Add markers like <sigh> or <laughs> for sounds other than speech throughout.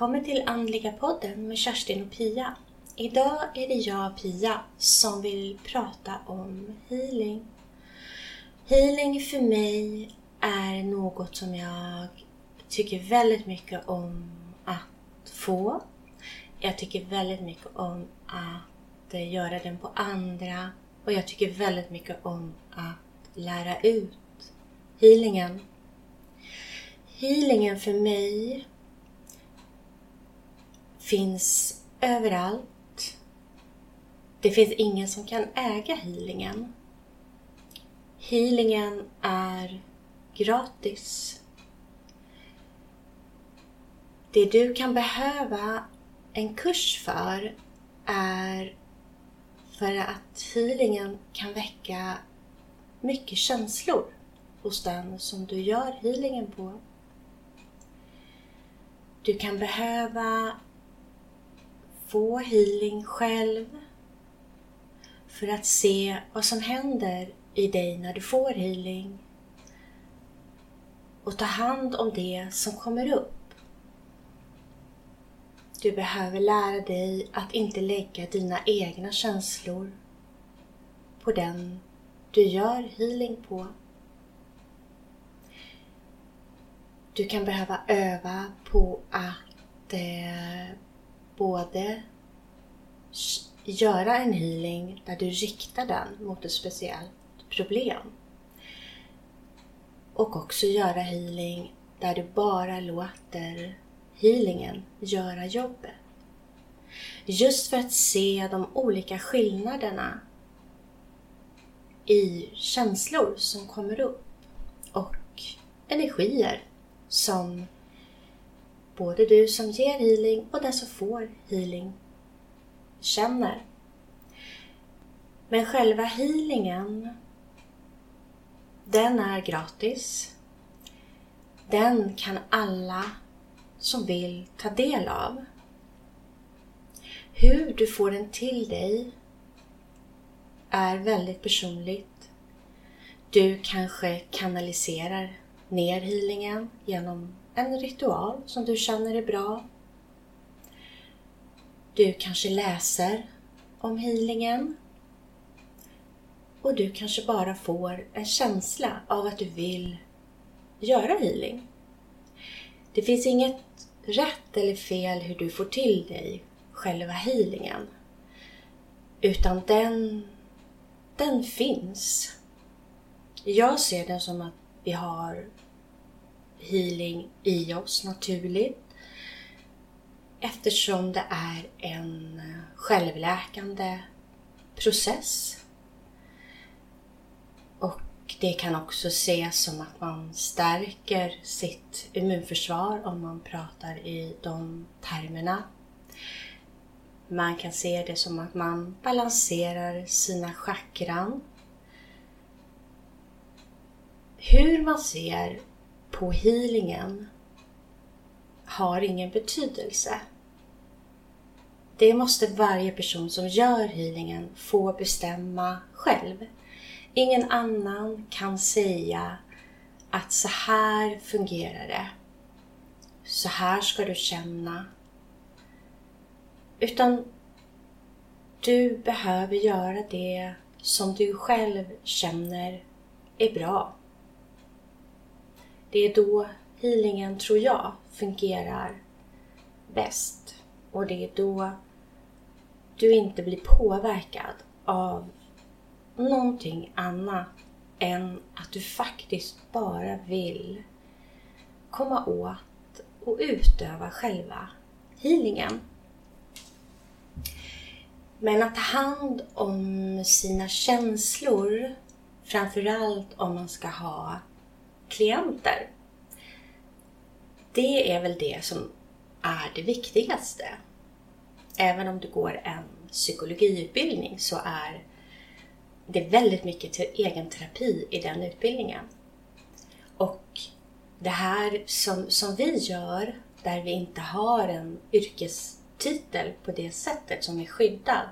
välkommen till Andliga podden med Kerstin och Pia. Idag är det jag, Pia, som vill prata om healing. Healing för mig är något som jag tycker väldigt mycket om att få. Jag tycker väldigt mycket om att göra den på andra och jag tycker väldigt mycket om att lära ut healingen. Healingen för mig finns överallt. Det finns ingen som kan äga healingen. Healingen är gratis. Det du kan behöva en kurs för är för att healingen kan väcka mycket känslor hos den som du gör healingen på. Du kan behöva få healing själv för att se vad som händer i dig när du får healing och ta hand om det som kommer upp. Du behöver lära dig att inte lägga dina egna känslor på den du gör healing på. Du kan behöva öva på att eh, både göra en healing där du riktar den mot ett speciellt problem. Och också göra healing där du bara låter healingen göra jobbet. Just för att se de olika skillnaderna i känslor som kommer upp och energier som både du som ger healing och den som får healing känner. Men själva healingen, den är gratis. Den kan alla som vill ta del av. Hur du får den till dig är väldigt personligt. Du kanske kanaliserar ner healingen genom en ritual som du känner är bra. Du kanske läser om healingen och du kanske bara får en känsla av att du vill göra healing. Det finns inget rätt eller fel hur du får till dig själva healingen. Utan den, den finns. Jag ser den som att vi har healing i oss naturligt eftersom det är en eh, självläkande process. Och det kan också ses som att man stärker sitt immunförsvar om man pratar i de termerna. Man kan se det som att man balanserar sina chakran. Hur man ser på healingen har ingen betydelse. Det måste varje person som gör healingen få bestämma själv. Ingen annan kan säga att så här fungerar det. Så här ska du känna. Utan du behöver göra det som du själv känner är bra. Det är då healingen, tror jag, fungerar bäst. Och det är då du inte blir påverkad av någonting annat än att du faktiskt bara vill komma åt och utöva själva healingen. Men att ta hand om sina känslor, framförallt om man ska ha klienter. Det är väl det som är det viktigaste. Även om du går en psykologiutbildning så är det väldigt mycket till egen terapi i den utbildningen. Och det här som, som vi gör, där vi inte har en yrkestitel på det sättet som är skyddad,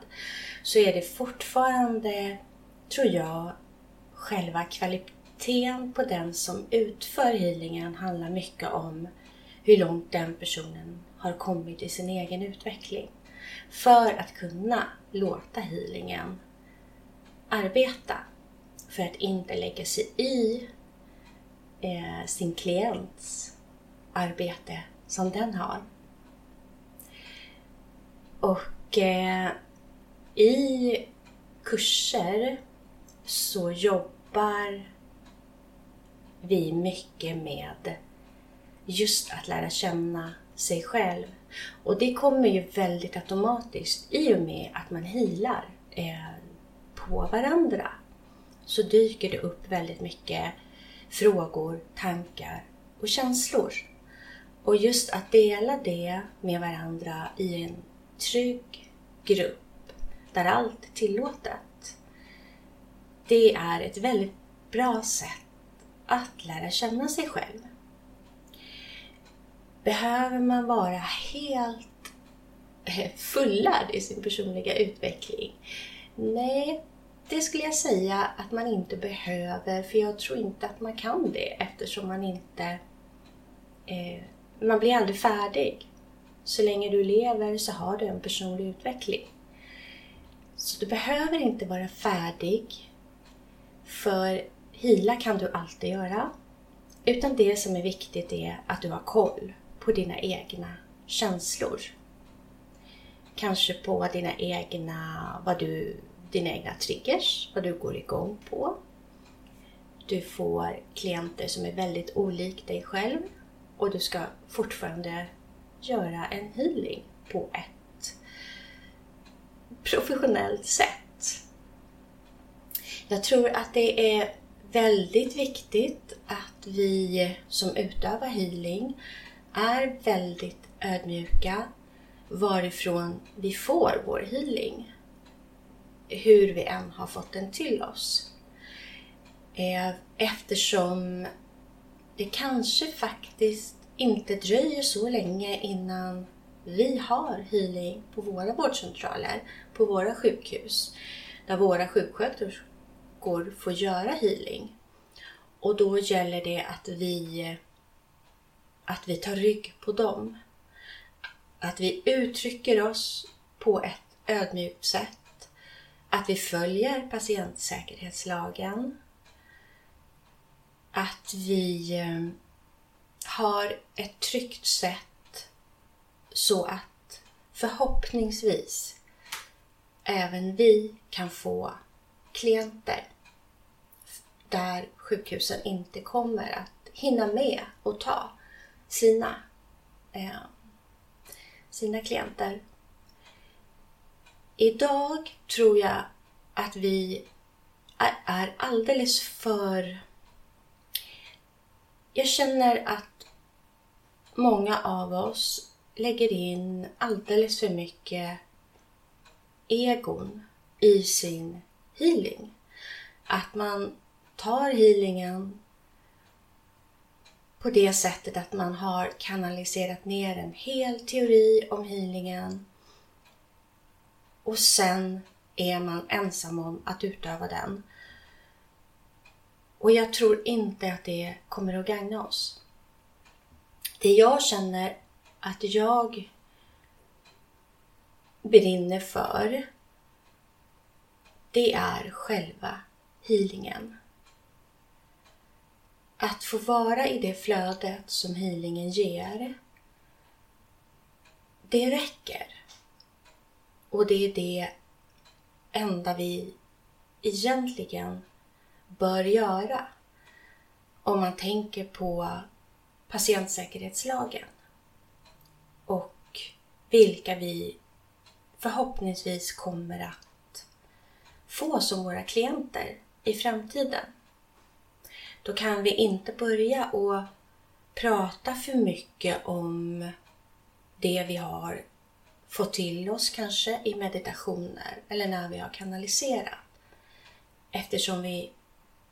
så är det fortfarande, tror jag, själva kvaliteten kvaliteten på den som utför healingen handlar mycket om hur långt den personen har kommit i sin egen utveckling. För att kunna låta healingen arbeta. För att inte lägga sig i eh, sin klients arbete som den har. Och eh, i kurser så jobbar vi mycket med just att lära känna sig själv. Och det kommer ju väldigt automatiskt i och med att man healar eh, på varandra. Så dyker det upp väldigt mycket frågor, tankar och känslor. Och just att dela det med varandra i en trygg grupp där allt är tillåtet. Det är ett väldigt bra sätt att lära känna sig själv. Behöver man vara helt eh, fullad i sin personliga utveckling? Nej, det skulle jag säga att man inte behöver, för jag tror inte att man kan det eftersom man inte... Eh, man blir aldrig färdig. Så länge du lever så har du en personlig utveckling. Så du behöver inte vara färdig. För hila kan du alltid göra. Utan det som är viktigt är att du har koll på dina egna känslor. Kanske på dina egna, vad du, dina egna triggers, vad du går igång på. Du får klienter som är väldigt olik dig själv och du ska fortfarande göra en healing på ett professionellt sätt. Jag tror att det är väldigt viktigt att vi som utövar healing är väldigt ödmjuka varifrån vi får vår healing. Hur vi än har fått den till oss. Eh, eftersom det kanske faktiskt inte dröjer så länge innan vi har healing på våra vårdcentraler, på våra sjukhus, där våra sjuksköterskor får göra healing. Och då gäller det att vi, att vi tar rygg på dem. Att vi uttrycker oss på ett ödmjukt sätt. Att vi följer patientsäkerhetslagen. Att vi eh, har ett tryggt sätt så att förhoppningsvis även vi kan få klienter där sjukhusen inte kommer att hinna med att ta sina, eh, sina klienter. Idag tror jag att vi är alldeles för... Jag känner att många av oss lägger in alldeles för mycket egon i sin healing. Att man tar healingen på det sättet att man har kanaliserat ner en hel teori om healingen och sen är man ensam om att utöva den. Och jag tror inte att det kommer att gagna oss. Det jag känner att jag brinner för det är själva healingen. Att få vara i det flödet som healingen ger, det räcker. Och det är det enda vi egentligen bör göra om man tänker på patientsäkerhetslagen och vilka vi förhoppningsvis kommer att få som våra klienter i framtiden. Då kan vi inte börja och prata för mycket om det vi har fått till oss kanske i meditationer eller när vi har kanaliserat. Eftersom vi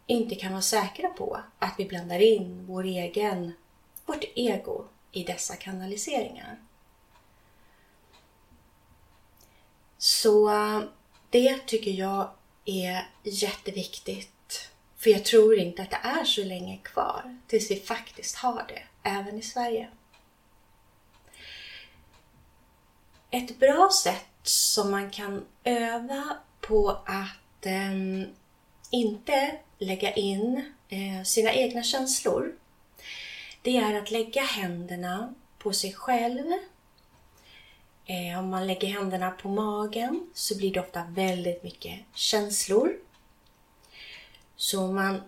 inte kan vara säkra på att vi blandar in vår egen, vårt ego i dessa kanaliseringar. Så det tycker jag är jätteviktigt för jag tror inte att det är så länge kvar tills vi faktiskt har det, även i Sverige. Ett bra sätt som man kan öva på att eh, inte lägga in eh, sina egna känslor. Det är att lägga händerna på sig själv. Eh, om man lägger händerna på magen så blir det ofta väldigt mycket känslor. Så man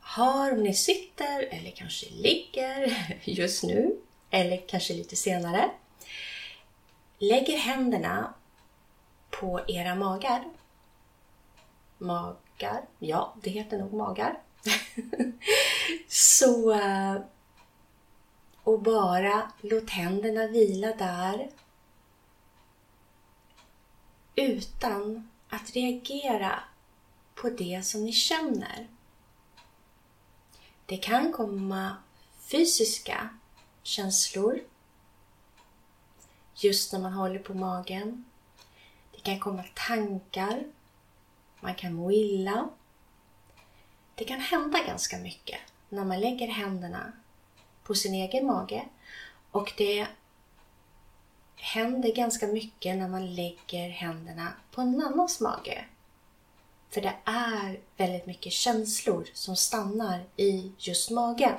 har, om ni sitter eller kanske ligger <laughs> just nu eller kanske lite senare lägger händerna på era magar. Magar? Ja, det heter nog magar. <laughs> Så... Eh, och bara låt händerna vila där utan att reagera på det som ni känner. Det kan komma fysiska känslor just när man håller på magen. Det kan komma tankar. Man kan må illa. Det kan hända ganska mycket när man lägger händerna på sin egen mage och det händer ganska mycket när man lägger händerna på en annans mage. För det är väldigt mycket känslor som stannar i just magen.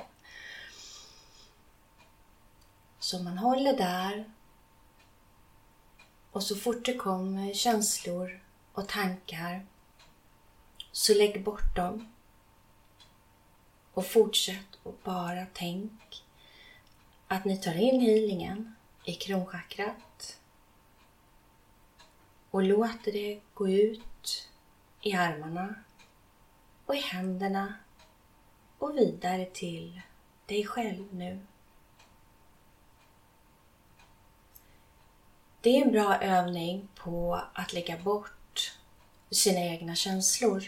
Så man håller där och så fort det kommer känslor och tankar så lägg bort dem. Och fortsätt och bara tänk att ni tar in healingen i kronchakrat och låter det gå ut i armarna och i händerna och vidare till dig själv nu. Det är en bra övning på att lägga bort sina egna känslor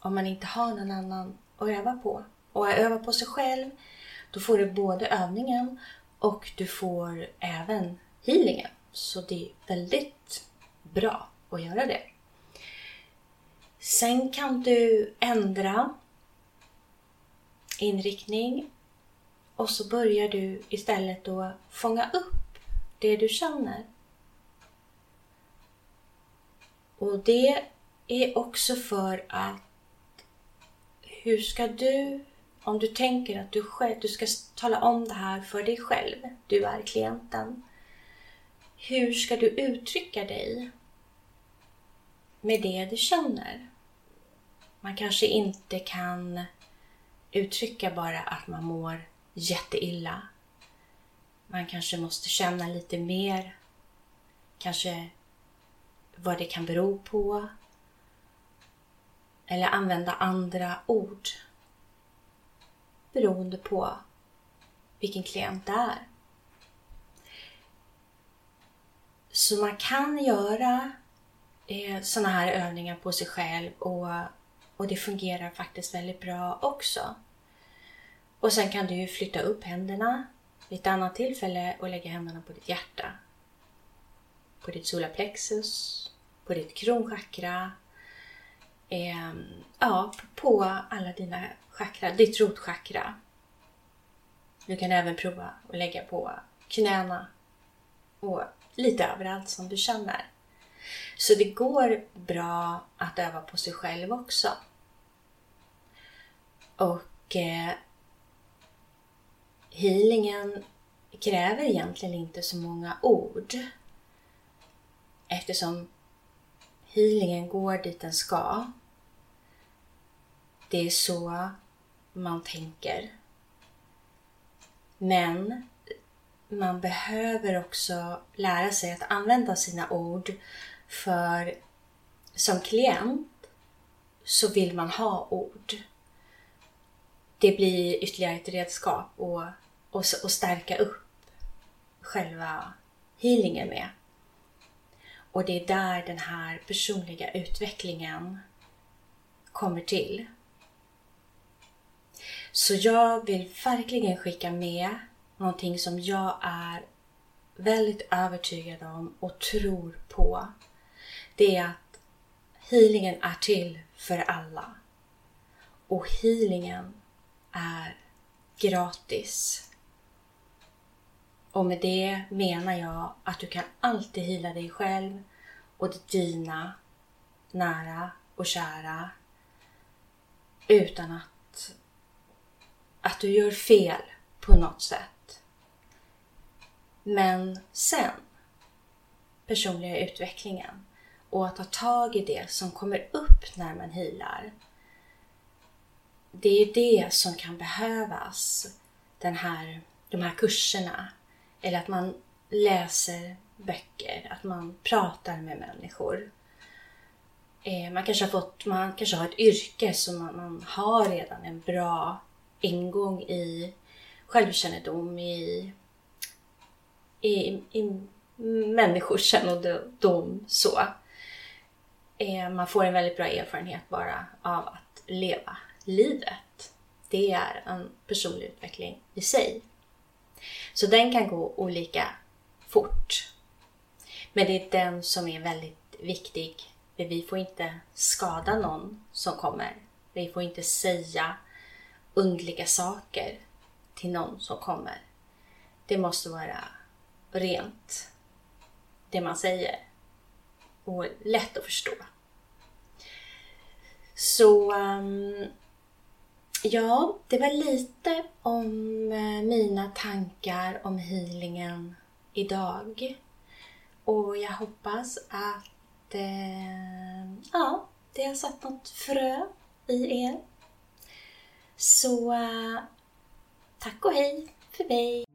om man inte har någon annan att öva på. Och att öva på sig själv, då får du både övningen och du får även healingen. Så det är väldigt bra att göra det. Sen kan du ändra inriktning och så börjar du istället då fånga upp det du känner. Och det är också för att hur ska du, om du tänker att du själv, du ska tala om det här för dig själv, du är klienten. Hur ska du uttrycka dig med det du känner? Man kanske inte kan uttrycka bara att man mår jätteilla. Man kanske måste känna lite mer. Kanske vad det kan bero på. Eller använda andra ord. Beroende på vilken klient det är. Så man kan göra eh, sådana här övningar på sig själv och, och det fungerar faktiskt väldigt bra också. Och sen kan du ju flytta upp händerna vid ett annat tillfälle och lägga händerna på ditt hjärta. På ditt solarplexus, på ditt kronchakra, eh, ja, på alla dina chakra, ditt rotchakra. Du kan även prova att lägga på knäna och lite överallt som du känner. Så det går bra att öva på sig själv också. Och eh, healingen kräver egentligen inte så många ord eftersom healingen går dit den ska. Det är så man tänker. Men man behöver också lära sig att använda sina ord för som klient så vill man ha ord. Det blir ytterligare ett redskap och, och, och stärka upp själva healingen med. Och det är där den här personliga utvecklingen kommer till. Så jag vill verkligen skicka med någonting som jag är väldigt övertygad om och tror på. Det är att healingen är till för alla. Och healingen är gratis. Och med det menar jag att du kan alltid hila dig själv och dina nära och kära utan att, att du gör fel på något sätt. Men sen, personliga utvecklingen och att ta tag i det som kommer upp när man healar. Det är det som kan behövas, den här, de här kurserna. Eller att man läser böcker, att man pratar med människor. Eh, man kanske har fått, man kanske har ett yrke som man, man har redan en bra ingång i självkännedom, i, i, i människokännedom så. Eh, man får en väldigt bra erfarenhet bara av att leva livet. Det är en personlig utveckling i sig. Så den kan gå olika fort. Men det är den som är väldigt viktig. För vi får inte skada någon som kommer. Vi får inte säga undliga saker till någon som kommer. Det måste vara rent, det man säger. Och lätt att förstå. Så um, ja, det var lite om eh, mina tankar om healingen idag. Och jag hoppas att eh, ja, det har satt något frö i er. Så eh, tack och hej för mig!